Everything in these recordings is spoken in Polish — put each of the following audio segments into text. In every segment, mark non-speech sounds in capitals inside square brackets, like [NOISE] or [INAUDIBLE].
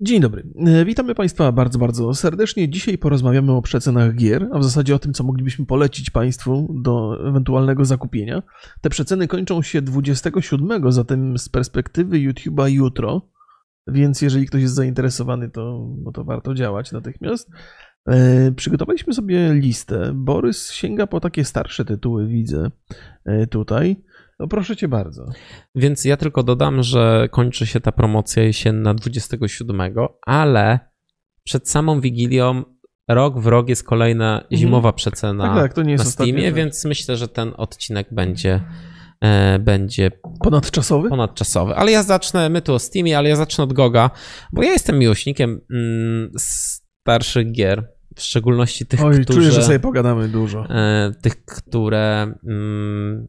Dzień dobry. E, Witamy Państwa bardzo, bardzo serdecznie. Dzisiaj porozmawiamy o przecenach gier, a w zasadzie o tym, co moglibyśmy polecić Państwu do ewentualnego zakupienia. Te przeceny kończą się 27, zatem z perspektywy YouTube'a jutro, więc jeżeli ktoś jest zainteresowany, to, no to warto działać natychmiast. E, Przygotowaliśmy sobie listę. Borys sięga po takie starsze tytuły, widzę e, tutaj. No proszę Cię bardzo. Więc ja tylko dodam, że kończy się ta promocja jesienna 27, ale przed samą Wigilią rok w rok jest kolejna zimowa przecena Tak, tak, to nie jest na Steamie, więc myślę, że ten odcinek będzie, e, będzie Ponadczasowy? ponadczasowy. Ale ja zacznę, my tu o Steamie, ale ja zacznę od Goga, bo ja jestem miłośnikiem mm, starszych gier, w szczególności tych, Oj, które, czuję, że sobie pogadamy dużo. e, tych, które mm,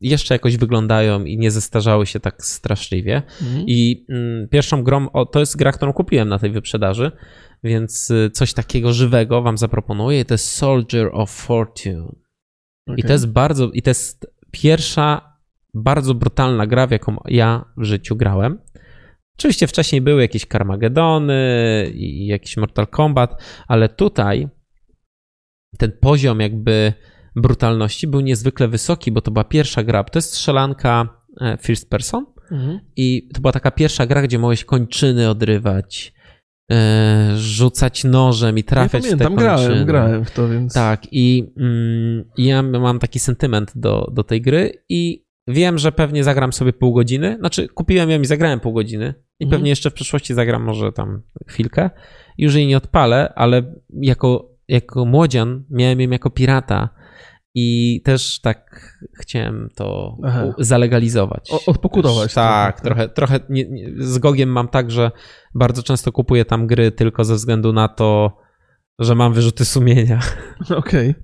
jeszcze jakoś wyglądają i nie zestarzały się tak straszliwie. Mhm. I mm, pierwszą grą, o, to jest gra, którą kupiłem na tej wyprzedaży, więc y, coś takiego żywego wam zaproponuję. To jest Soldier of Fortune. I Okej. to jest bardzo, i to jest pierwsza bardzo brutalna gra, w jaką ja w życiu grałem. Oczywiście wcześniej były jakieś Carmagedony i jakiś Mortal Kombat, ale tutaj ten poziom jakby brutalności był niezwykle wysoki, bo to była pierwsza gra. To jest strzelanka e, first person Mhm. i to była taka pierwsza gra, gdzie mogłeś kończyny odrywać, e, rzucać nożem i Ja trafiać w te pamiętam, kończyny. grałem, grałem w to, więc... Tak, i mm, ja mam taki sentyment do, do tej gry i wiem, że pewnie zagram sobie pół godziny. Znaczy, kupiłem ją i zagrałem pół godziny i Mhm. pewnie jeszcze w przyszłości zagram może tam chwilkę. Już jej nie odpalę, ale jako, jako młodzian miałem ją jako pirata i też tak chciałem to Aha. zalegalizować. O- odpokutować Tak, trochę. trochę, trochę nie, nie, z Gogiem mam tak, że bardzo często kupuję tam gry tylko ze względu na to, że mam wyrzuty sumienia. [LAUGHS] Okej,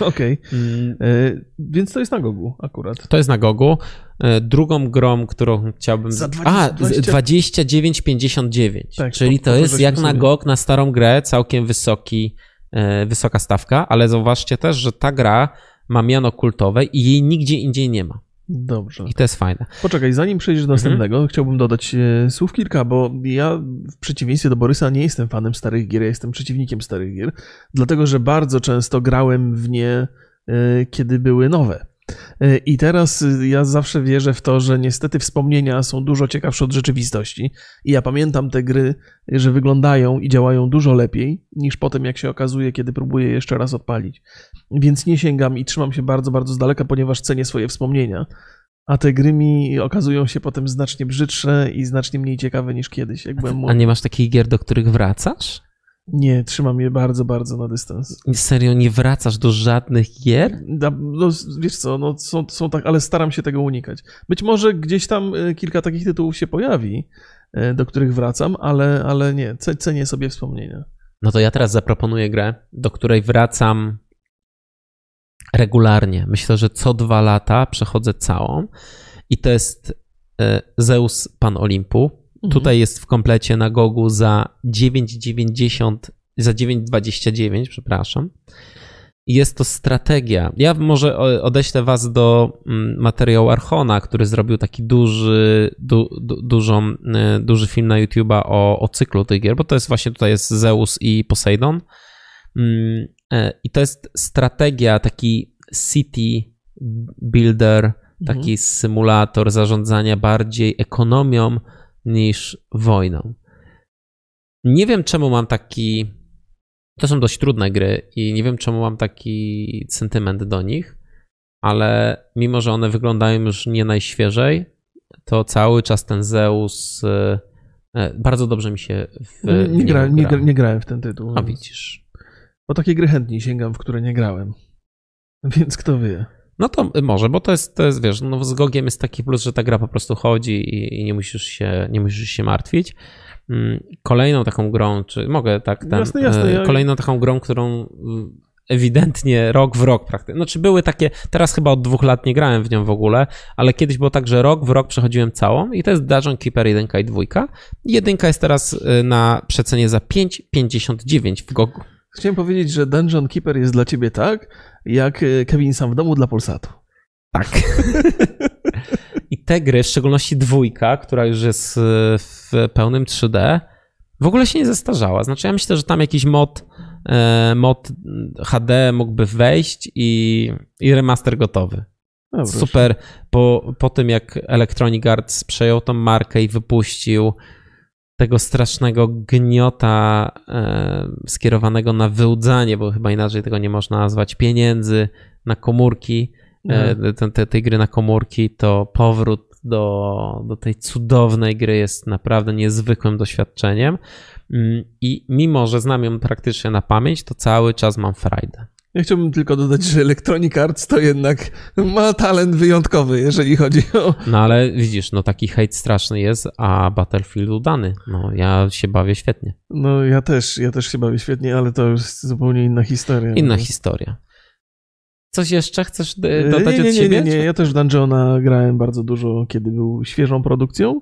okej. Mm, E, Więc to jest na Gogu akurat. To jest na Gogu. E, Drugą grą, którą chciałbym. Za 20 A, 20 29,59. Tak, czyli po- to jest jak na sobie. GOG, na starą grę, całkiem wysoki, wysoka stawka, ale zauważcie też, że ta gra ma miano kultowe i jej nigdzie indziej nie ma. Dobrze. I to jest fajne. Poczekaj, zanim przejdziesz do Mhm. następnego, chciałbym dodać e, słów kilka, bo ja w przeciwieństwie do Borysa nie jestem fanem starych gier, ja jestem przeciwnikiem starych gier, dlatego że bardzo często grałem w nie, e, kiedy były nowe. E, I teraz e, ja zawsze wierzę w to, że niestety wspomnienia są dużo ciekawsze od rzeczywistości. I ja pamiętam te gry, że wyglądają i działają dużo lepiej niż potem, jak się okazuje, kiedy próbuję jeszcze raz odpalić. Więc nie sięgam i trzymam się bardzo, bardzo z daleka, ponieważ cenię swoje wspomnienia. A te gry mi okazują się potem znacznie brzydsze i znacznie mniej ciekawe niż kiedyś, jak byłem A młody. nie masz takich gier, do których wracasz? Nie, trzymam je bardzo, bardzo na dystans. Serio, nie wracasz do żadnych gier? Da, no, wiesz co, no, są, są tak, ale staram się tego unikać. Być może gdzieś tam e, kilka takich tytułów się pojawi, e, do których wracam, ale, ale nie, ce- cenię sobie wspomnienia. No to ja teraz zaproponuję grę, do której wracam regularnie. Myślę, że co dwa lata przechodzę całą. I to jest e, Zeus Pan Olimpu. Mhm. Tutaj jest w komplecie na Gogu za 9,90, za 9,29, przepraszam. I Jest to strategia. Ja może odeślę was do mm, materiału Archona, który zrobił taki duży, du, du, dużą, e, duży film na YouTube'a o, o cyklu tych gier, bo to jest właśnie tutaj jest Zeus i Poseidon. Mm, e, I to jest strategia, taki city builder, taki Mhm. symulator zarządzania bardziej ekonomią niż wojną. Nie wiem, czemu mam taki. To są dość trudne gry i nie wiem, czemu mam taki sentyment do nich, ale mimo, że one wyglądają już nie najświeżej, to cały czas ten Zeus e, e, bardzo dobrze mi się w nie, nie, gra, nie, gra. gra- nie grałem w ten tytuł. A widzisz. Bo takie gry chętniej sięgam, w które nie grałem. Więc kto wie. No to może, bo to jest, to jest wiesz, no z Gogiem jest taki plus, że ta gra po prostu chodzi i, i nie, musisz się, nie musisz się martwić. Mm, Kolejną taką grą, czy mogę tak, ten, Jasne, jasne, e, ja- kolejną taką grą, którą ewidentnie rok w rok praktycznie, znaczy były takie, teraz chyba od dwóch lat nie grałem w nią w ogóle, ale kiedyś było tak, że rok w rok przechodziłem całą i to jest Dungeon Keeper 1 i 2. Jedynka jest teraz e, na przecenie za 5,59 w Gogu. Chciałem powiedzieć, że Dungeon Keeper jest dla ciebie tak, jak e, Kevin sam w domu dla Polsatu. Tak. [LAUGHS] I te gry, w szczególności dwójka, która już jest y, w pełnym 3D, w ogóle się nie zestarzała. Znaczy, ja myślę, że tam jakiś mod, e, mod HD mógłby wejść i, i remaster gotowy. Super. Po, po tym, jak Electronic Arts przejął tą markę i wypuścił tego strasznego gniota e, skierowanego na wyłudzanie, bo chyba inaczej tego nie można nazwać, pieniędzy na komórki, e, mhm. te, te, tej gry na komórki, to powrót do, do tej cudownej gry jest naprawdę niezwykłym doświadczeniem. Mm, I mimo, że znam ją praktycznie na pamięć, to cały czas mam frajdę. Ja chciałbym tylko dodać, że Electronic Arts to jednak ma talent wyjątkowy, jeżeli chodzi o. No ale widzisz, no taki hejt straszny jest, a Battlefield udany. No ja się bawię świetnie. No ja też, ja też się bawię świetnie, ale to już zupełnie inna historia. Inna no. historia. Coś jeszcze chcesz e, dodać nie, nie, od siebie? Nie, nie, nie. Ja też Dungeona grałem bardzo dużo, kiedy był świeżą produkcją.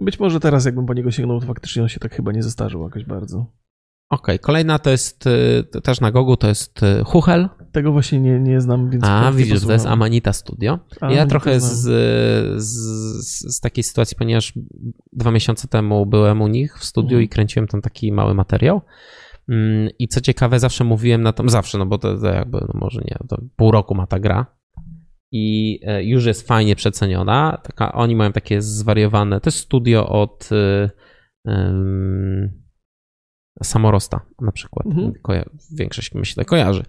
Być może teraz, jakbym po niego sięgnął, to faktycznie on się tak chyba nie zestarzył jakoś bardzo. Okej, okay, kolejna to jest e, też na Gogu, to jest e, Huchel. Tego właśnie nie, nie znam, więc. A, widzisz, to jest Amanita Studio. A, ja trochę z, z, z, takiej sytuacji, ponieważ dwa miesiące temu byłem u nich w studiu mhm. i kręciłem tam taki mały materiał. Mm, I co ciekawe, zawsze mówiłem na to, zawsze, no bo to, to jakby, no może nie, to pół roku ma ta gra i e, już jest fajnie przeceniona. Taka, oni mają takie zwariowane, to jest studio od um, Samorosta na przykład. Mhm. Koja- większość myślę kojarzy.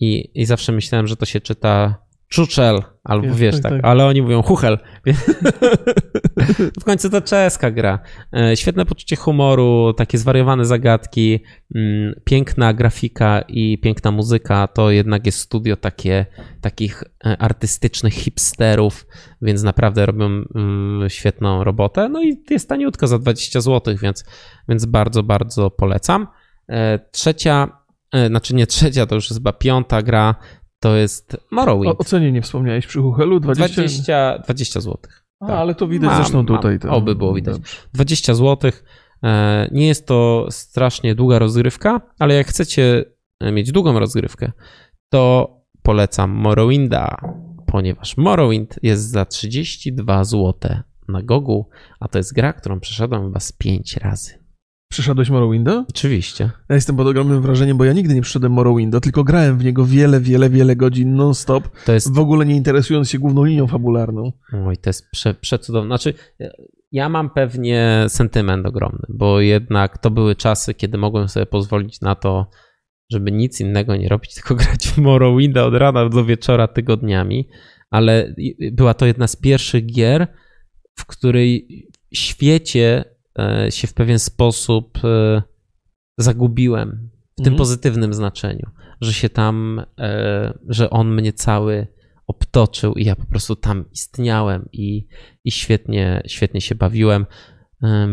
I, I zawsze myślałem, że to się czyta Czuczel, albo Jest, wiesz, tak, tak, tak, ale oni mówią Huchel. [LAUGHS] w końcu to czeska gra. E, świetne poczucie humoru, takie zwariowane zagadki, mm, piękna grafika i piękna muzyka. To jednak jest studio takie, takich e, artystycznych hipsterów, więc naprawdę robią mm, świetną robotę. No i jest taniutko za 20 zł, więc, więc bardzo, bardzo polecam. E, trzecia znaczy nie trzecia, to już jest chyba piąta gra, to jest Morrowind. O, o cenie nie wspomniałeś przy Huchelu? 20, 20, 20 zł. A, tak. ale to widać mam, zresztą tutaj. To... Oby było widać. Dobrze. 20 zł. E, nie jest to strasznie długa rozgrywka, ale jak chcecie mieć długą rozgrywkę, to polecam Morrowinda, ponieważ Morrowind jest za 32 zł na Gogu, a to jest gra, którą przeszedłem z 5 razy. Przeszedłeś Morrowinda? Oczywiście. Ja jestem pod ogromnym wrażeniem, bo ja nigdy nie przeszedłem Morrowinda, tylko grałem w niego wiele, wiele, wiele godzin non-stop, to jest... w ogóle nie interesując się główną linią fabularną. Oj, to jest prze, przecudowne. Znaczy, ja mam pewnie sentyment ogromny, bo jednak to były czasy, kiedy mogłem sobie pozwolić na to, żeby nic innego nie robić, [LAUGHS] tylko grać w Morrowinda od rana do wieczora tygodniami, ale była to jedna z pierwszych gier, w której świecie się w pewien sposób e, zagubiłem w tym mhm. pozytywnym znaczeniu, że się tam, e, że on mnie cały obtoczył i ja po prostu tam istniałem i, i świetnie, świetnie się bawiłem.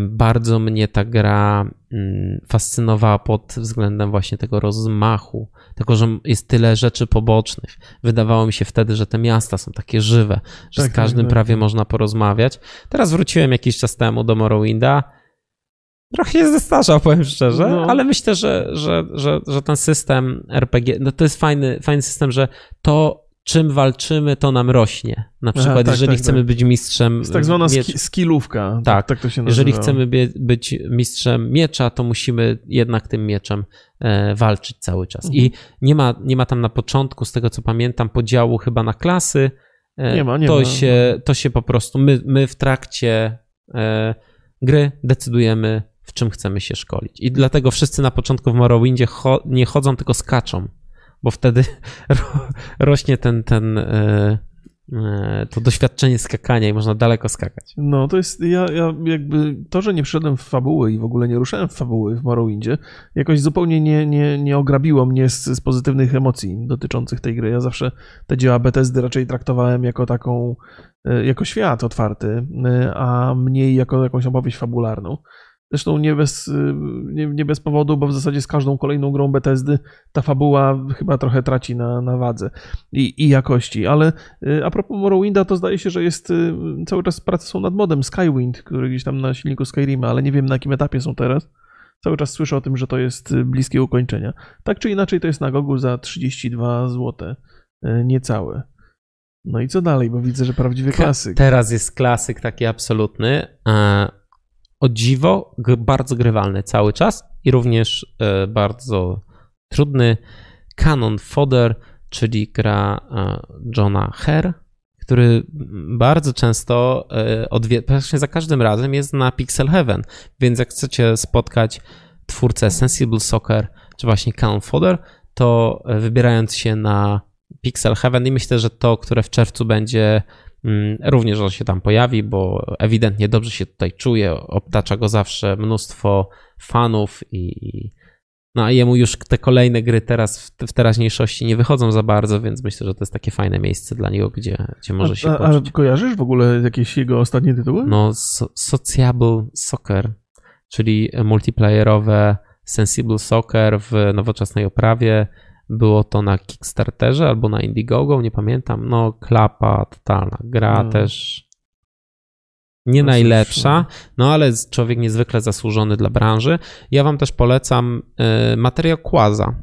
Bardzo mnie ta gra mm, fascynowała pod względem właśnie tego rozmachu, tego, że jest tyle rzeczy pobocznych. Wydawało mi się wtedy, że te miasta są takie żywe, że tak, z każdym tak, prawie tak. można porozmawiać. Teraz wróciłem jakiś czas temu do Morrowinda. Trochę się zestarzał, powiem szczerze, no. ale myślę, że, że, że, że ten system RPG, no to jest fajny, fajny system, że to czym walczymy, to nam rośnie. Na przykład, Aha, tak, jeżeli tak, chcemy tak. być mistrzem. Jest tak zwana miecz... skillówka. Tak, tak to się nazywa. Jeżeli chcemy być mistrzem miecza, to musimy jednak tym mieczem e, walczyć cały czas. Mhm. I nie ma, nie ma tam na początku, z tego co pamiętam, podziału chyba na klasy. E, nie ma, nie to ma. Się, to się po prostu, my, my w trakcie e, gry decydujemy, w czym chcemy się szkolić. I dlatego wszyscy na początku w Morrowindzie cho nie chodzą, tylko skaczą, bo wtedy [LAUGHS] ro rośnie ten, ten e, e, to doświadczenie skakania i można daleko skakać. No, to jest, ja, ja jakby, to, że nie przyszedłem w fabuły i w ogóle nie ruszałem w fabuły w Morrowindzie, jakoś zupełnie nie, nie, nie ograbiło mnie z, z pozytywnych emocji dotyczących tej gry. Ja zawsze te dzieła Bethesdy raczej traktowałem jako taką, e, jako świat otwarty, a mniej jako jakąś opowieść fabularną. Zresztą nie bez, y, nie, nie, bez powodu, bo w zasadzie z każdą kolejną grą Bethesdy ta fabuła chyba trochę traci na, na wadze i, i jakości. Ale y, a propos Morrowinda, to zdaje się, że jest y, cały czas prace są nad modem Skywind, który gdzieś tam na silniku Skyrima, ale nie wiem na jakim etapie są teraz. Cały czas słyszę o tym, że to jest bliskie ukończenia. Tak czy inaczej, to jest na Gogu za 32 zł, niecałe. No i co dalej, bo widzę, że prawdziwy klasyk. Teraz jest klasyk taki absolutny. O dziwo bardzo grywalny cały czas i również e, bardzo trudny. Canon Fodder, czyli gra e, Johna Herr, który bardzo często, odwie- praktycznie za każdym razem jest na Pixel Heaven, więc jak chcecie spotkać twórcę Sensible Soccer, czy właśnie Canon Fodder, to wybierając się na Pixel Heaven i myślę, że to, które w czerwcu będzie również on się tam pojawi, bo ewidentnie dobrze się tutaj czuje, obtacza go zawsze mnóstwo fanów i no a jemu już te kolejne gry teraz w, teraźniejszości nie wychodzą za bardzo, więc myślę, że to jest takie fajne miejsce dla niego, gdzie, gdzie może się a, a, kojarzysz w ogóle jakieś jego ostatnie tytuły? No, so, Sociable Soccer, czyli multiplayerowe Sensible Soccer w nowoczesnej oprawie, było to na Kickstarterze albo na Indiegogo, nie pamiętam. No, klapa totalna. Gra no. też nie najlepsza, no ale człowiek niezwykle zasłużony dla branży. Ja wam też polecam y, materiał Kłaza,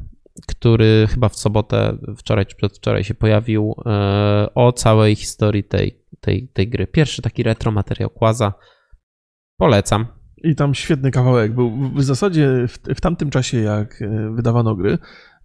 który chyba w sobotę, wczoraj czy przedwczoraj się pojawił y, o całej historii tej, tej, tej gry. Pierwszy taki retro materiał Kłaza. Polecam. I tam świetny kawałek był. W zasadzie w, w tamtym czasie, jak y, wydawano gry,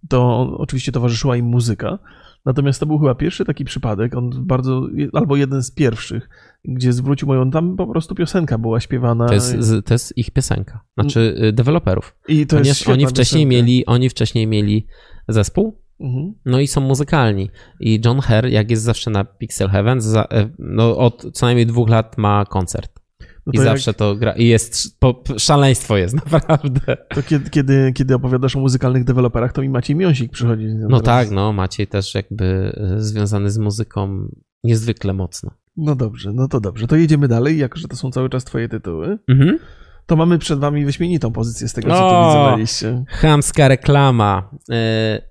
to oczywiście towarzyszyła im muzyka. Natomiast to był chyba pierwszy taki przypadek, on bardzo, albo jeden z pierwszych, gdzie zwrócił moją, tam po prostu piosenka była śpiewana. To jest, to jest ich piosenka, znaczy y, deweloperów. I to jest oni wcześniej mieli, oni wcześniej mieli zespół, mhm. no i są muzykalni. I John Herr, jak jest zawsze na Pixel Heaven, e, no od co najmniej dwóch lat ma koncert. No I zawsze jak... to gra. I jest. Po, szaleństwo jest, [LAUGHS] naprawdę. To kiedy, kiedy, kiedy opowiadasz o muzykalnych deweloperach, to mi Maciej Miąsik przychodzi. No tak, no. Maciej też jakby e, związany z muzyką niezwykle mocno. No dobrze, no to dobrze. To jedziemy dalej, jako że to są cały czas Twoje tytuły. Mhm. To mamy przed Wami wyśmienitą pozycję z tego, co tu widzę na liście. Chamska reklama. E,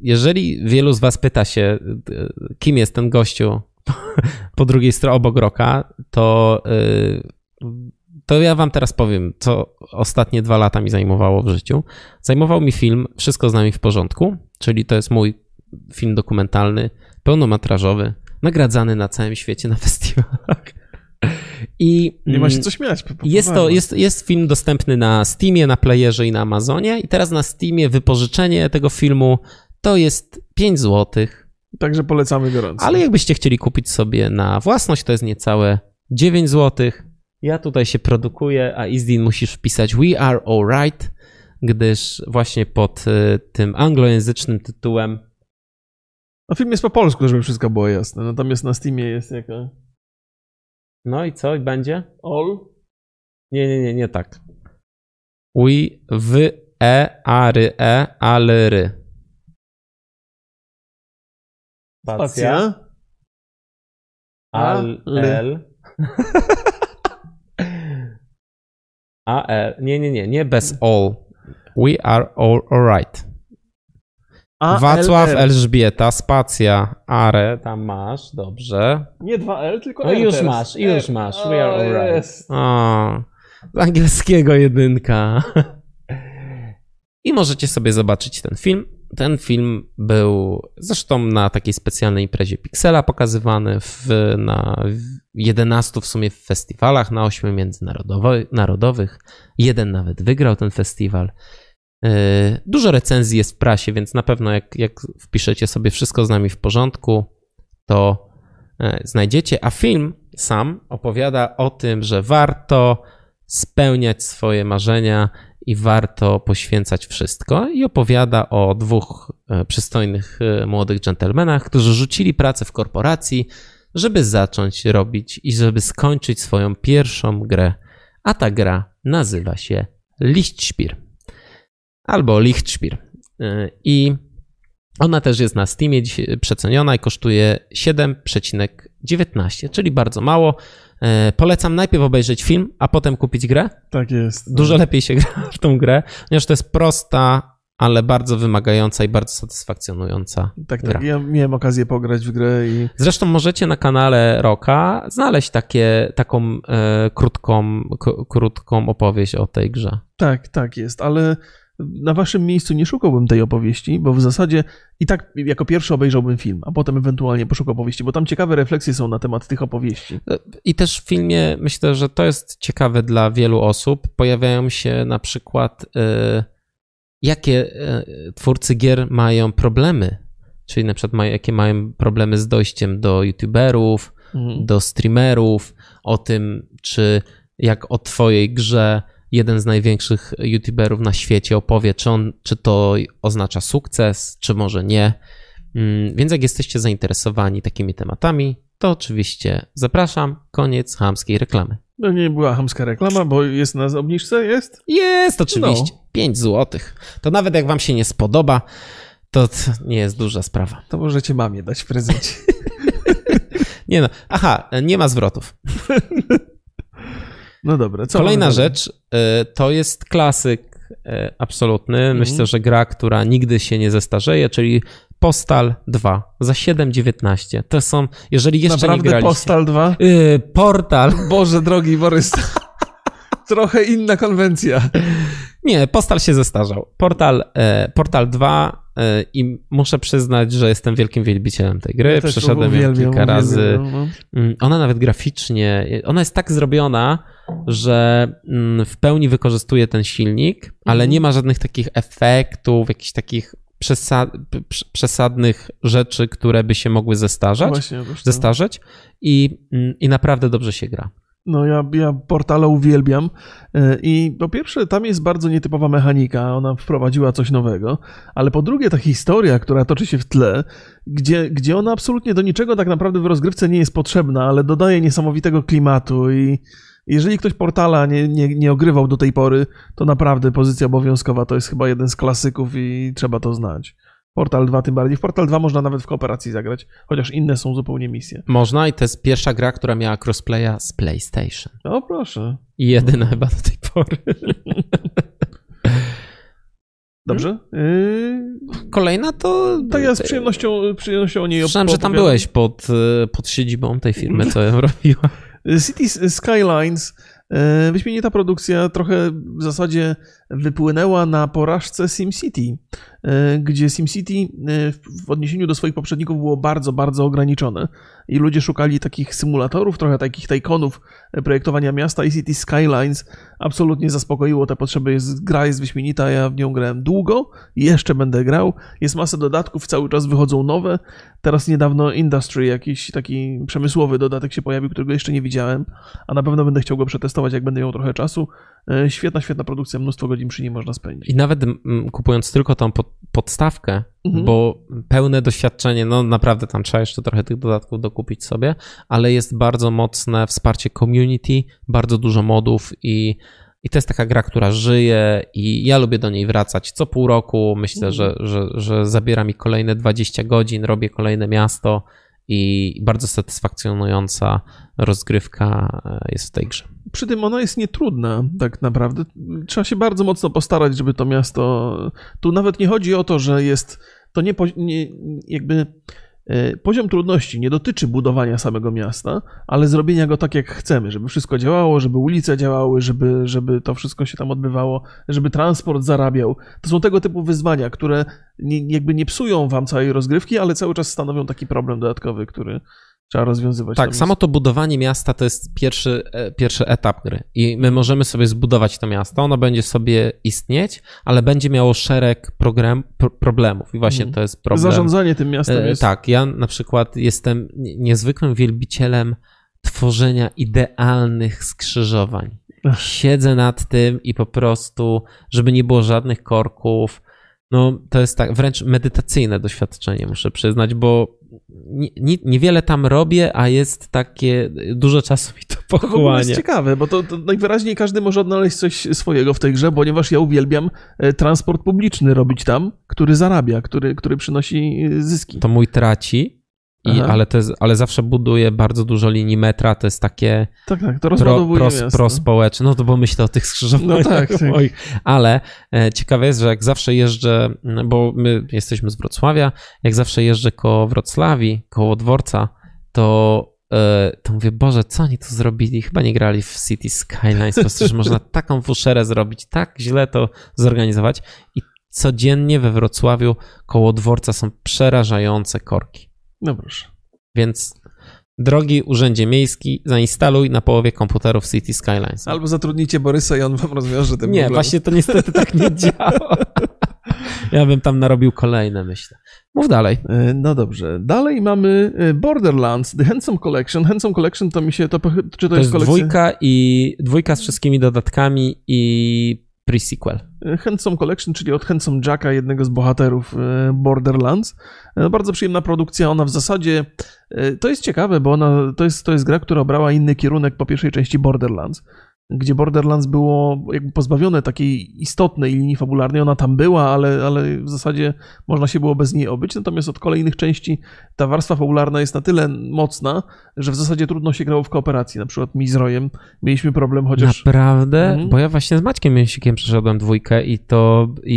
jeżeli wielu z Was pyta się, e, kim jest ten gościu po drugiej stronie obok roka, to to ja wam teraz powiem, co ostatnie dwa lata mi zajmowało w życiu. Zajmował mi film Wszystko z nami w porządku, czyli to jest mój film dokumentalny, pełnometrażowy, nagradzany na całym świecie na [LAUGHS] festiwalach. I nie ma się co śmiać. Jest, to, jest, jest film dostępny na Steamie, na Playerze i na Amazonie. I teraz na Steamie wypożyczenie tego filmu to jest 5 zł. Także polecamy gorąco. Ale jakbyście chcieli kupić sobie na własność, to jest niecałe 9 zł. Ja tutaj się produkuję, a Izdin musisz wpisać We Are Alright, gdyż właśnie pod y, tym anglojęzycznym tytułem. A film jest po polsku, żeby wszystko było jasne. Natomiast na Steamie jest jaka. No i co? I będzie? All? Nie, nie, nie, nie tak. We, w, e, a, ry, e, ale, ry. Spacja. Al, l. [LAUGHS] [LAUGHS] A-L. Nie, nie, nie, nie bez all. We are all alright. Wacław Elżbieta, spacja, are, tam masz, dobrze. Nie 2L, tylko No już masz, już masz, we are alright. O, z angielskiego jedynka. [LAUGHS] I możecie sobie zobaczyć ten film. Ten film był zresztą na takiej specjalnej imprezie Pixela pokazywany w, na 11 w sumie w festiwalach, na 8 międzynarodowych. Jeden nawet wygrał ten festiwal. E, dużo recenzji jest w prasie, więc na pewno jak, jak wpiszecie sobie wszystko z nami w porządku, to e, znajdziecie. A film sam opowiada o tym, że warto spełniać swoje marzenia i warto poświęcać wszystko. I opowiada o dwóch e, przystojnych e, młodych dżentelmenach, którzy rzucili pracę w korporacji, żeby zacząć robić i żeby skończyć swoją pierwszą grę. A ta gra nazywa się Lichtspiel albo Lichtspiel. E, I ona też jest na Steamie przeceniona i kosztuje 7,19, czyli bardzo mało. E, polecam najpierw obejrzeć film, a potem kupić grę. Tak jest. Dużo tak. lepiej się [LAUGHS] gra w tą grę, ponieważ to jest prosta, ale bardzo wymagająca i bardzo satysfakcjonująca. Tak, gra. tak. Ja miałem okazję pograć w grę i. Zresztą możecie na kanale Roka znaleźć takie, taką e, krótką, k- krótką opowieść o tej grze. Tak, tak jest, ale na waszym miejscu nie szukałbym tej opowieści, bo w zasadzie i tak jako pierwszy obejrzałbym film, a potem ewentualnie poszukał opowieści, bo tam ciekawe refleksje są na temat tych opowieści. I też w filmie myślę, że to jest ciekawe dla wielu osób. Pojawiają się na przykład, y, jakie y, twórcy gier mają problemy, czyli na przykład mają, jakie mają problemy z dojściem do youtuberów, mhm. do streamerów, o tym, czy jak o twojej grze jeden z największych youtuberów na świecie opowie, czy, on, czy to oznacza sukces, czy może nie. Mm, więc jak jesteście zainteresowani takimi tematami, to oczywiście zapraszam. Koniec hamskiej reklamy. No nie była hamska reklama, bo jest na obniżce, jest? Jest, oczywiście. No. 5 zł. To nawet jak wam się nie spodoba, to nie jest duża sprawa. To możecie mamie dać w prezencie. [LAUGHS] nie no, aha, nie ma zwrotów. [LAUGHS] No dobra. Co Kolejna rzecz y, to jest klasyk y, absolutny. Mhm. Myślę, że gra, która nigdy się nie zestarzeje, czyli Postal 2 za 7,19. To są, jeżeli jeszcze Naprawdę nie graliście... Postal 2? Yy, portal. [LAUGHS] Boże drogi Borys. [LAUGHS] Trochę inna konwencja. Nie, Postal się zestarzał. Portal, e, Portal 2 e, i muszę przyznać, że jestem wielkim wielbicielem tej gry. Ja Przeszedłem ją kilka razy. No. Mm, ona nawet graficznie, ona jest tak zrobiona, że mm, w pełni wykorzystuje ten silnik, ale mhm. nie ma żadnych takich efektów, jakichś takich przesad, przesadnych rzeczy, które by się mogły zestarzać, właśnie, zestarzeć. I, mm, i naprawdę dobrze się gra. No ja, ja portale uwielbiam. E, i po pierwsze tam jest bardzo nietypowa mechanika, ona wprowadziła coś nowego, ale po drugie ta historia, która toczy się w tle, gdzie, gdzie ona absolutnie do niczego tak naprawdę w rozgrywce nie jest potrzebna, ale dodaje niesamowitego klimatu i jeżeli ktoś portala nie, nie, nie ogrywał do tej pory, to naprawdę pozycja obowiązkowa to jest chyba jeden z klasyków i trzeba to znać. Portal 2 tym bardziej. W Portal 2 można nawet w kooperacji zagrać, chociaż inne są zupełnie misje. Można i to jest pierwsza gra, która miała crossplaya z PlayStation. O proszę. I jedyna chyba do tej pory. [LAUGHS] Dobrze. Yy... Kolejna to. Tak, ja z przyjemnością, przyjemnością o niej Słyszałem, że tam byłeś pod, pod siedzibą tej firmy, co ją [LAUGHS] robiła. Cities Skylines. E, wyśmienita produkcja trochę w zasadzie wypłynęła na porażce SimCity, e, gdzie SimCity e, w odniesieniu do swoich poprzedników było bardzo, bardzo ograniczone i ludzie szukali takich symulatorów, trochę takich tajkonów projektowania miasta i City Skylines absolutnie zaspokoiło te potrzeby. Jest, gra jest wyśmienita, ja w nią grałem długo i jeszcze będę grał. Jest masa dodatków, cały czas wychodzą nowe. Teraz niedawno Industry, jakiś taki przemysłowy dodatek się pojawił, którego jeszcze nie widziałem, a na pewno będę chciał go przetestować, jak będę miał trochę czasu. E, świetna, świetna produkcja, mnóstwo godzin przy niej można spędzić. I nawet kupując tylko tą pod, podstawkę, mhm. bo pełne doświadczenie, no naprawdę tam trzeba jeszcze trochę tych dodatków dokupić sobie, ale jest bardzo mocne wsparcie community, bardzo dużo modów i i to jest taka gra, która żyje i ja lubię do niej wracać co pół roku. Myślę, mhm. że, że, że zabiera mi kolejne 20 godzin, robię kolejne miasto i bardzo satysfakcjonująca rozgrywka e, jest w tej grze. Przy tym ona jest nietrudna, tak naprawdę. Trzeba się bardzo mocno postarać, żeby to miasto. Tu nawet nie chodzi o to, że jest. To nie, nie jakby poziom trudności nie dotyczy budowania samego miasta, ale zrobienia go tak, jak chcemy, żeby wszystko działało, żeby ulice działały, żeby, żeby to wszystko się tam odbywało, żeby transport zarabiał. To są tego typu wyzwania, które nie, jakby nie psują wam całej rozgrywki, ale cały czas stanowią taki problem dodatkowy, który, trzeba rozwiązywać. Tak, samo to budowanie miasta to jest pierwszy, e, pierwszy etap gry i my możemy sobie zbudować to miasto, ono będzie sobie istnieć, ale będzie miało szereg program, pro, problemów i właśnie mhm. to jest problem. Zarządzanie tym miastem e, jest... Tak, ja na przykład jestem niezwykłym wielbicielem tworzenia idealnych skrzyżowań. Siedzę nad tym i po prostu, żeby nie było żadnych korków, no to jest tak wręcz medytacyjne doświadczenie, muszę przyznać, bo nie, niewiele tam robię, a jest takie, dużo czasu mi to pochłania. To jest ciekawe, bo to, to, najwyraźniej każdy może odnaleźć coś swojego w tej grze, ponieważ ja uwielbiam e, transport publiczny robić tam, który zarabia, który, który przynosi e, zyski. To mój traci, i, ale, to jest, ale zawsze buduje bardzo dużo linii metra, to jest takie tak, tak, to pro, pro, pro społeczne, no to bo myślę o tych skrzyżowaniach no tak, [LAUGHS] tak. ale e, ciekawe jest, że jak zawsze jeżdżę, bo my jesteśmy z Wrocławia, jak zawsze jeżdżę koło Wrocławii, koło dworca, to e, to mówię, Boże, co oni tu zrobili? Chyba nie grali w City Skylines, po prostu, że można [LAUGHS] taką fuszerę zrobić, tak źle to zorganizować i codziennie we Wrocławiu koło dworca są przerażające korki. No proszę. Więc drogi urzędzie miejski, zainstaluj na połowie komputerów City Skylines. Albo zatrudnijcie Borysa i on wam rozwiąże ten Nie, problem. właśnie to niestety tak nie [LAUGHS] działa. Ja bym tam narobił kolejne, myślę. Mów dalej. E, No dobrze. Dalej mamy e, Borderlands, The Handsome Collection. Handsome Collection to mi się, to, czy to, To jest jest kolekcja? dwójka i dwójka z wszystkimi dodatkami i pre-sequel. E, Handsome Collection, czyli od Handsome Jacka, jednego z bohaterów e, Borderlands. E, Bardzo przyjemna produkcja. Ona w zasadzie, to jest ciekawe, bo ona, to jest, to jest gra, która obrała inny kierunek po pierwszej części Borderlands, gdzie Borderlands było jakby pozbawione takiej istotnej linii fabularnej. Ona tam była, ale, ale w zasadzie można się było bez niej obyć. Natomiast od kolejnych części ta warstwa fabularna jest na tyle mocna, że w zasadzie trudno się grało w kooperacji. Na przykład mi z Rojem mieliśmy problem, chociaż... Naprawdę? Mhm. Bo ja właśnie z Maćkiem Mięsikiem przeszedłem dwójkę i to i,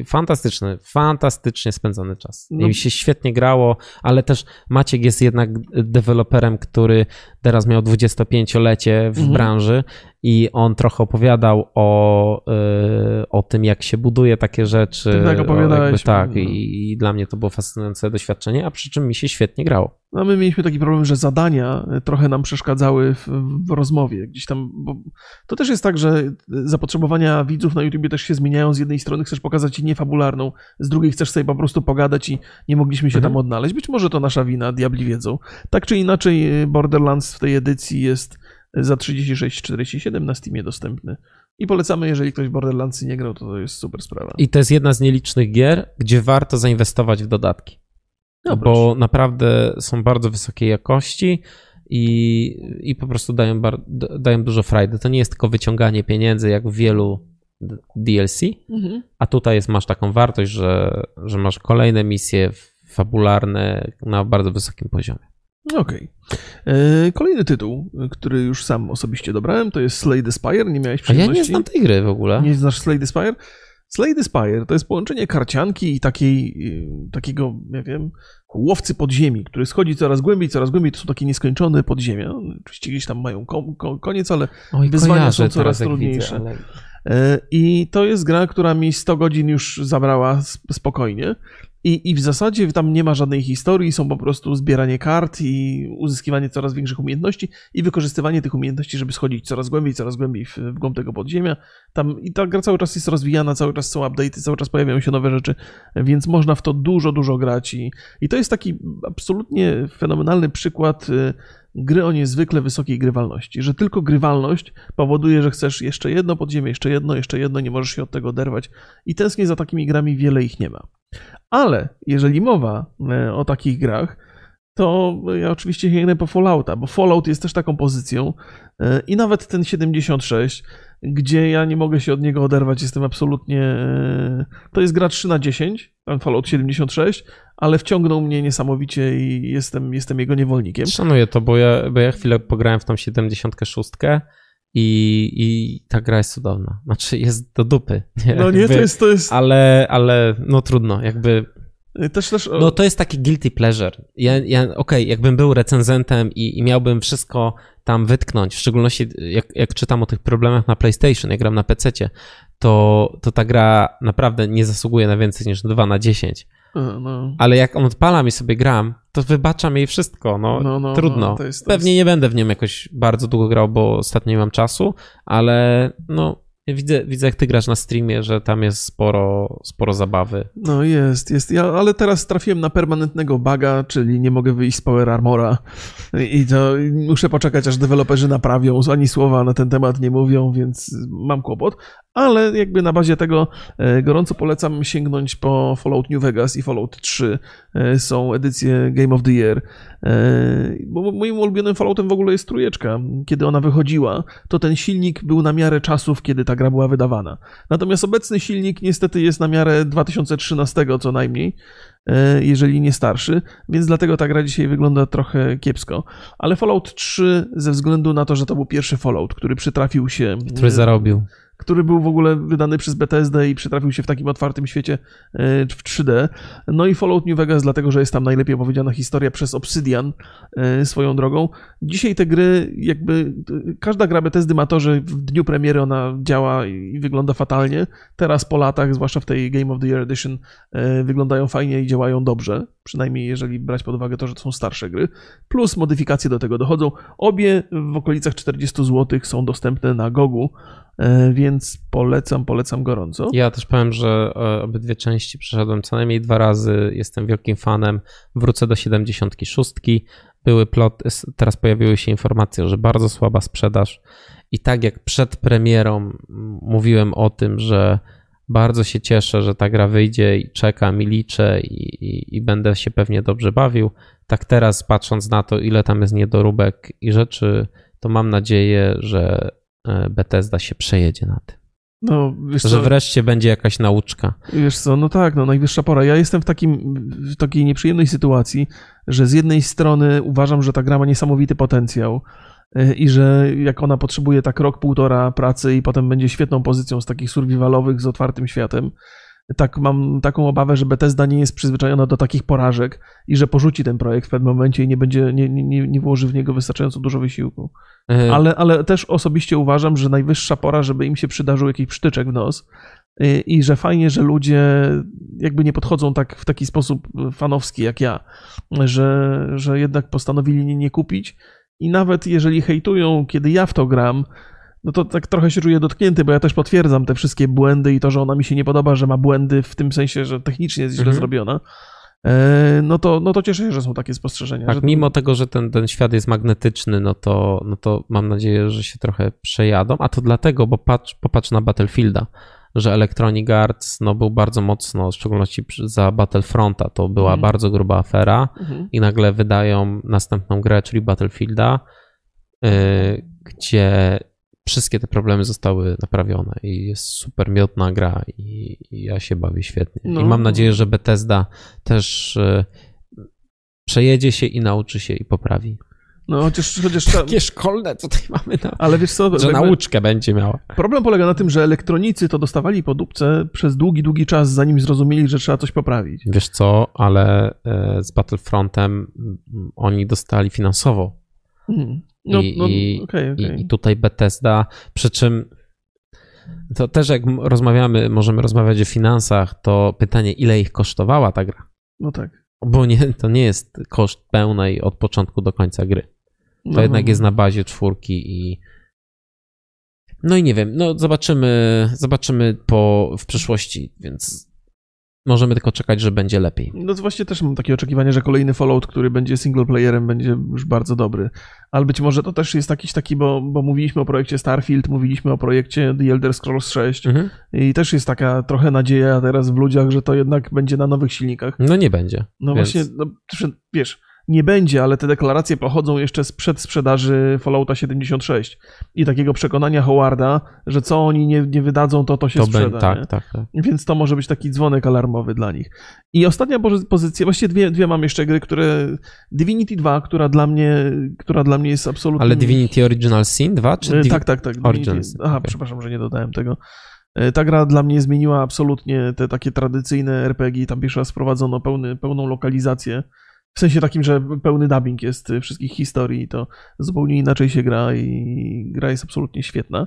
i fantastyczny, fantastycznie spędzony czas. I No. mi się świetnie grało, ale też Maciek jest jednak deweloperem, który teraz miał 25-lecie w Mhm. branży i on trochę opowiadał o, y, o tym, jak się buduje takie rzeczy. Tak, tak, o opowiadałeś. tak, No. i, i dla mnie to było fascynujące doświadczenie, a przy czym mi się świetnie grało. No my mieliśmy taki problem, że zadania e, trochę nam przeszkadzały w, w rozmowie. Gdzieś tam, bo to też jest tak, że zapotrzebowania widzów na YouTubie też się zmieniają. Z jednej strony chcesz pokazać ci niefabularną, z drugiej chcesz sobie po prostu pogadać i nie mogliśmy się Mhm. tam odnaleźć. Być może to nasza wina, diabli wiedzą. Tak czy inaczej Borderlands w tej edycji jest za 36,47 na Steamie dostępny. I polecamy, jeżeli ktoś Borderlandsy nie grał, to to jest super sprawa. I to jest jedna z nielicznych gier, gdzie warto zainwestować w dodatki. No, bo naprawdę są bardzo wysokiej jakości i, i po prostu dają, bar, dają dużo frajdy. To nie jest tylko wyciąganie pieniędzy, jak w wielu DLC, Mhm. a tutaj jest, masz taką wartość, że, że masz kolejne misje fabularne na bardzo wysokim poziomie. Okej. E, Kolejny tytuł, który już sam osobiście dobrałem, to jest Slay the Spire. Nie miałeś A ja przyjemności? nie znam tej gry w ogóle. Nie znasz Slay the Spire? Slay the Spire to jest połączenie karcianki i takiej, y, takiego, nie wiem, łowcy podziemi, który schodzi coraz głębiej, coraz głębiej. To są takie nieskończone podziemia. Oczywiście gdzieś tam mają ko- ko- koniec, ale Oj, wyzwania są coraz trudniejsze. Widzę, ale... E, I to jest gra, która mi 100 godzin już zabrała sp- spokojnie. I, I w zasadzie tam nie ma żadnej historii, są po prostu zbieranie kart i uzyskiwanie coraz większych umiejętności i wykorzystywanie tych umiejętności, żeby schodzić coraz głębiej, coraz głębiej w, w głąb tego podziemia. Tam i ta gra cały czas jest rozwijana, cały czas są update'y, cały czas pojawiają się nowe rzeczy, więc można w to dużo, dużo grać. I, i to jest taki absolutnie fenomenalny przykład y, gry o niezwykle wysokiej grywalności, że tylko grywalność powoduje, że chcesz jeszcze jedno podziemie, jeszcze jedno, jeszcze jedno, nie możesz się od tego oderwać i tęsknię za takimi grami, wiele ich nie ma. Ale jeżeli mowa e, o takich grach, to ja oczywiście sięgnę po Fallouta, bo Fallout jest też taką pozycją e, i nawet ten 76, gdzie ja nie mogę się od niego oderwać, jestem absolutnie... e, To jest gra 3 na 10, ten Fallout 76, ale wciągnął mnie niesamowicie i jestem, jestem jego niewolnikiem. Szanuję to, bo ja, bo ja chwilę pograłem w tą 76 i, i ta gra jest cudowna. Znaczy jest do dupy. [LAUGHS] Nie? No nie, to Jakby- jest... To jest Ale, ale no trudno, jakby. też, też, No to jest taki guilty pleasure. Ja, ja okej, jakbym był recenzentem i, i miałbym wszystko tam wytknąć, w szczególności jak, jak czytam o tych problemach na PlayStation, jak gram na PC, to, to ta gra naprawdę nie zasługuje na więcej niż 2 na 10. e, no. Ale jak on odpalam i sobie gram, to wybaczam jej wszystko. No, No, no, trudno. no, to jest- to Pewnie jest- nie będę w nią jakoś bardzo długo grał, bo ostatnio nie mam czasu, ale no widzę, widzę jak ty grasz na streamie, że tam jest sporo, sporo zabawy. No jest, jest. Ja, ale teraz trafiłem na permanentnego buga, czyli nie mogę wyjść z Power Armora i to muszę poczekać, aż deweloperzy naprawią. Ani słowa na ten temat nie mówią, więc mam kłopot. Ale jakby na bazie tego e, gorąco polecam sięgnąć po Fallout New Vegas i Fallout 3. E, Są edycje Game of the Year. E, Bo moim ulubionym Falloutem w ogóle jest trójeczka. Kiedy ona wychodziła, to ten silnik był na miarę czasów, kiedy ta gra była wydawana. Natomiast obecny silnik niestety jest na miarę 2013 co najmniej, e, jeżeli nie starszy, więc dlatego ta gra dzisiaj wygląda trochę kiepsko. Ale Fallout 3 ze względu na to, że to był pierwszy Fallout, który przytrafił się Który e, zarobił. Który był w ogóle wydany przez BTSD i przytrafił się w takim otwartym świecie e, w 3D. No i Fallout New Vegas, dlatego że jest tam najlepiej opowiedziana historia przez Obsidian e, swoją drogą. Dzisiaj te gry, jakby każda gra BTSD ma to, że w dniu premiery ona działa i wygląda fatalnie. Teraz po latach, zwłaszcza w tej Game of the Year Edition, e, wyglądają fajnie i działają dobrze. Przynajmniej jeżeli brać pod uwagę to, że to są starsze gry. Plus modyfikacje do tego dochodzą. Obie w okolicach 40 zł są dostępne na Gogu. E, więc polecam, polecam gorąco. Ja też powiem, że e, obydwie części przeszedłem co najmniej dwa razy, jestem wielkim fanem, wrócę do 76. Były plot, teraz pojawiły się informacje, że bardzo słaba sprzedaż i tak jak przed premierą mówiłem o tym, że bardzo się cieszę, że ta gra wyjdzie i czekam i liczę i, i, i będę się pewnie dobrze bawił, tak teraz patrząc na to, ile tam jest niedoróbek i rzeczy, to mam nadzieję, że Bethesda się przejedzie na tym. No, że wreszcie będzie jakaś nauczka. Wiesz co, no tak, no najwyższa pora. Ja jestem w, takim, w takiej nieprzyjemnej sytuacji, że z jednej strony uważam, że ta gra ma niesamowity potencjał e, i że jak ona potrzebuje tak rok, półtora pracy i potem będzie świetną pozycją z takich survivalowych z otwartym światem, tak mam taką obawę, że Bethesda nie jest przyzwyczajona do takich porażek i że porzuci ten projekt w pewnym momencie i nie będzie, nie, nie, nie włoży w niego wystarczająco dużo wysiłku. E, ale, ale też osobiście uważam, że najwyższa pora, żeby im się przydarzył jakiś przytyczek w nos e, i że fajnie, że ludzie jakby nie podchodzą tak w taki sposób fanowski jak ja, że, że jednak postanowili nie, nie kupić i nawet jeżeli hejtują, kiedy ja w to gram, no to tak trochę się czuję dotknięty, bo ja też potwierdzam te wszystkie błędy i to, że ona mi się nie podoba, że ma błędy w tym sensie, że technicznie jest źle mhm. zrobiona. E, no to, no to cieszę się, że są takie spostrzeżenia. Tak, mimo tego, że ten, ten świat jest magnetyczny, no to, no to mam nadzieję, że się trochę przejadą. A to dlatego, bo patrz, popatrz na Battlefielda, że Electronic Arts no, był bardzo mocno, w szczególności za Battlefronta, to była mhm. bardzo gruba afera mhm. i nagle wydają następną grę, czyli Battlefielda, yy, gdzie wszystkie te problemy zostały naprawione i jest super miodna gra i, i ja się bawię świetnie. No. I mam nadzieję, że Bethesda też y, przejedzie się i nauczy się i poprawi. No chociaż... chociaż Takie szkolne tutaj mamy, na, ale wiesz co, że nauczkę będzie miała. Problem polega na tym, że elektronicy to dostawali po dupce przez długi, długi czas, zanim zrozumieli, że trzeba coś poprawić. Wiesz co, ale e, z Battlefrontem oni dostali finansowo. Hmm. No, I, no, i, okay, okay. I, tutaj Bethesda, przy czym to też jak rozmawiamy, możemy rozmawiać o finansach, to pytanie, ile ich kosztowała ta gra? No tak. Bo nie, to nie jest koszt pełnej od początku do końca gry. To no, jednak no. jest na bazie czwórki i no i nie wiem, no zobaczymy, zobaczymy po, w przyszłości, więc Możemy tylko czekać, że będzie lepiej. No to właśnie też mam takie oczekiwanie, że kolejny Fallout, który będzie single playerem, będzie już bardzo dobry. Ale być może to też jest jakiś taki, bo, bo mówiliśmy o projekcie Starfield, mówiliśmy o projekcie The Elder Scrolls 6 mhm. i też jest taka trochę nadzieja teraz w ludziach, że to jednak będzie na nowych silnikach. No nie będzie. No więc... właśnie, no, wiesz, nie będzie, ale te deklaracje pochodzą jeszcze sprzed sprzedaży Fallouta 76 i takiego przekonania Howarda, że co oni nie, nie wydadzą, to to się to sprzeda. tak, tak, tak. Więc to może być taki dzwonek alarmowy dla nich. I ostatnia pozycja, właściwie dwie, dwie mam jeszcze gry, które Divinity 2, która dla mnie, która dla mnie jest absolutnie... Ale Divinity Original Sin 2? Czy Div... Tak, tak, tak. Original Aha, okay. przepraszam, że nie dodałem tego. E, ta gra dla mnie zmieniła absolutnie te takie tradycyjne RPG. Tam pierwszy raz wprowadzono pełny, pełną lokalizację w sensie takim, że pełny dubbing jest wszystkich historii, to zupełnie inaczej się gra i gra jest absolutnie świetna.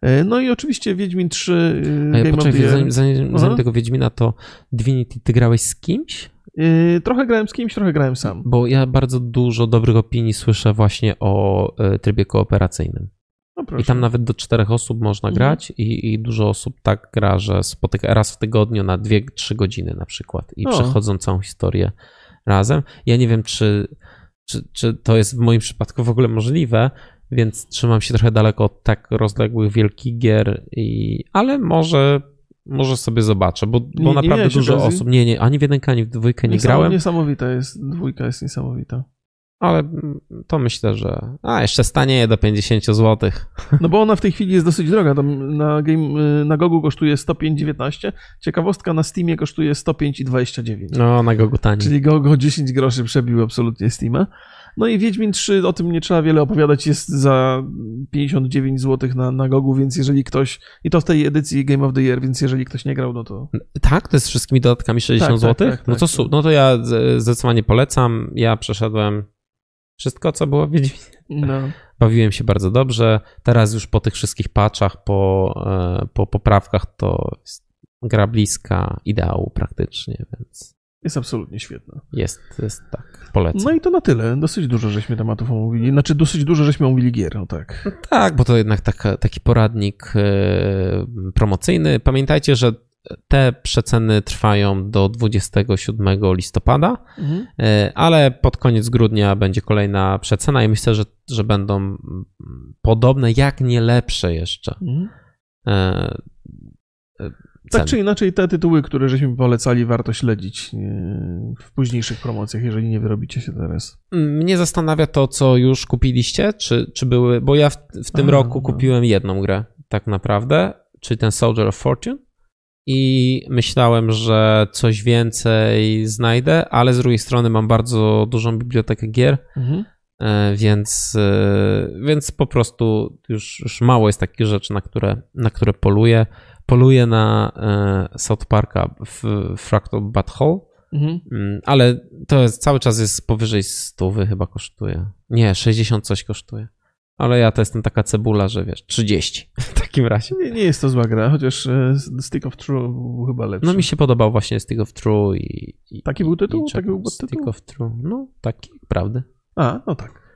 E, no i oczywiście Wiedźmin 3 A ja poczekaj, zanim, zanim, zanim tego Wiedźmina, to Divinity, ty grałeś z kimś? Yy, trochę grałem z kimś, trochę grałem sam. Bo ja bardzo dużo dobrych opinii słyszę właśnie o trybie kooperacyjnym. No I tam nawet do czterech osób można mhm. grać i, i, dużo osób tak gra, że spotyka raz w tygodniu na dwie, trzy godziny na przykład i o. przechodzą całą historię razem. Ja nie wiem, czy, czy, czy to jest w moim przypadku w ogóle możliwe, więc trzymam się trochę daleko od tak rozległych wielkich gier, i, ale może, może sobie zobaczę, bo, bo nie, naprawdę nie dużo osób. Nie, nie, ani w jedynkę, ani w dwójkę nie grałem. Niesamowita jest, dwójka jest niesamowita. Ale to myślę, że. A, jeszcze stanieje do 50 zł. [LAUGHS] No bo ona w tej chwili jest dosyć droga. Tam na, game, na Gogu kosztuje 105,19. Ciekawostka na Steamie kosztuje 105,29. No, na Gogu taniej. Czyli Gogo 10 groszy przebił absolutnie Steama. No i Wiedźmin 3, o tym nie trzeba wiele opowiadać, jest za 59 zł na, na Gogu, więc jeżeli ktoś, i to w tej edycji Game of the Year, więc jeżeli ktoś nie grał, no to... Tak? To jest z wszystkimi dodatkami 60 Tak, zł? tak, tak, no, tak, to, tak. no to ja zdecydowanie polecam. Ja przeszedłem wszystko, co było w Wiedźminie. No. [LAUGHS] Bawiłem się bardzo dobrze. Teraz już po tych wszystkich patchach, po, e, po poprawkach, to gra bliska ideału praktycznie, więc Jest absolutnie świetna. jest, jest tak. Polecam. No i to na tyle. Dosyć dużo żeśmy tematów omówili. Znaczy dosyć dużo żeśmy omówili gier, no tak. Tak, bo to jednak taka, taki poradnik e, promocyjny. Pamiętajcie, że te przeceny trwają do 27 listopada, Mhm. e, ale pod koniec grudnia będzie kolejna przecena i myślę, że, że będą podobne, jak nie lepsze jeszcze. Mhm. e, e, Tak czy inaczej, te tytuły, które żeśmy polecali, warto śledzić w późniejszych promocjach, jeżeli nie wyrobicie się teraz. Mnie zastanawia to, co już kupiliście, czy, czy były, bo ja w, w tym A, roku no. kupiłem jedną grę, tak naprawdę, czyli ten Soldier of Fortune. I myślałem, że coś więcej znajdę, ale z drugiej strony mam bardzo dużą bibliotekę gier, Mhm. e, więc, e, więc po prostu już, już mało jest takich rzeczy, na które, na które poluję. Poluję na e, South Parka w Fractal Butthole, Mhm. Mm, Ale to jest, cały czas jest powyżej 100 chyba kosztuje. Nie, 60 coś kosztuje. Ale ja to jestem taka cebula, że wiesz, 30 [LAUGHS] w takim razie. Nie, nie jest to zła gra, chociaż e, Stick of True był chyba lepszy. No mi się podobał właśnie Stick of True i... i Taki był tytuł? i Taki był? Stick of True, no taki, prawdy. A, no tak.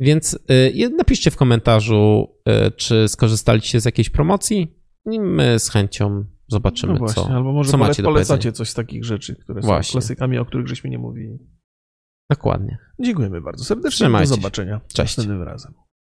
Więc y, napiszcie w komentarzu, y, czy skorzystaliście z jakiejś promocji i my z chęcią zobaczymy, No właśnie, co, albo może co pole, macie polecacie coś z takich rzeczy, które Właśnie. są klasykami, o których żeśmy nie mówili. Dokładnie. Dziękujemy bardzo serdecznie. Trzymajcie Do zobaczenia Cześć. następnym razem.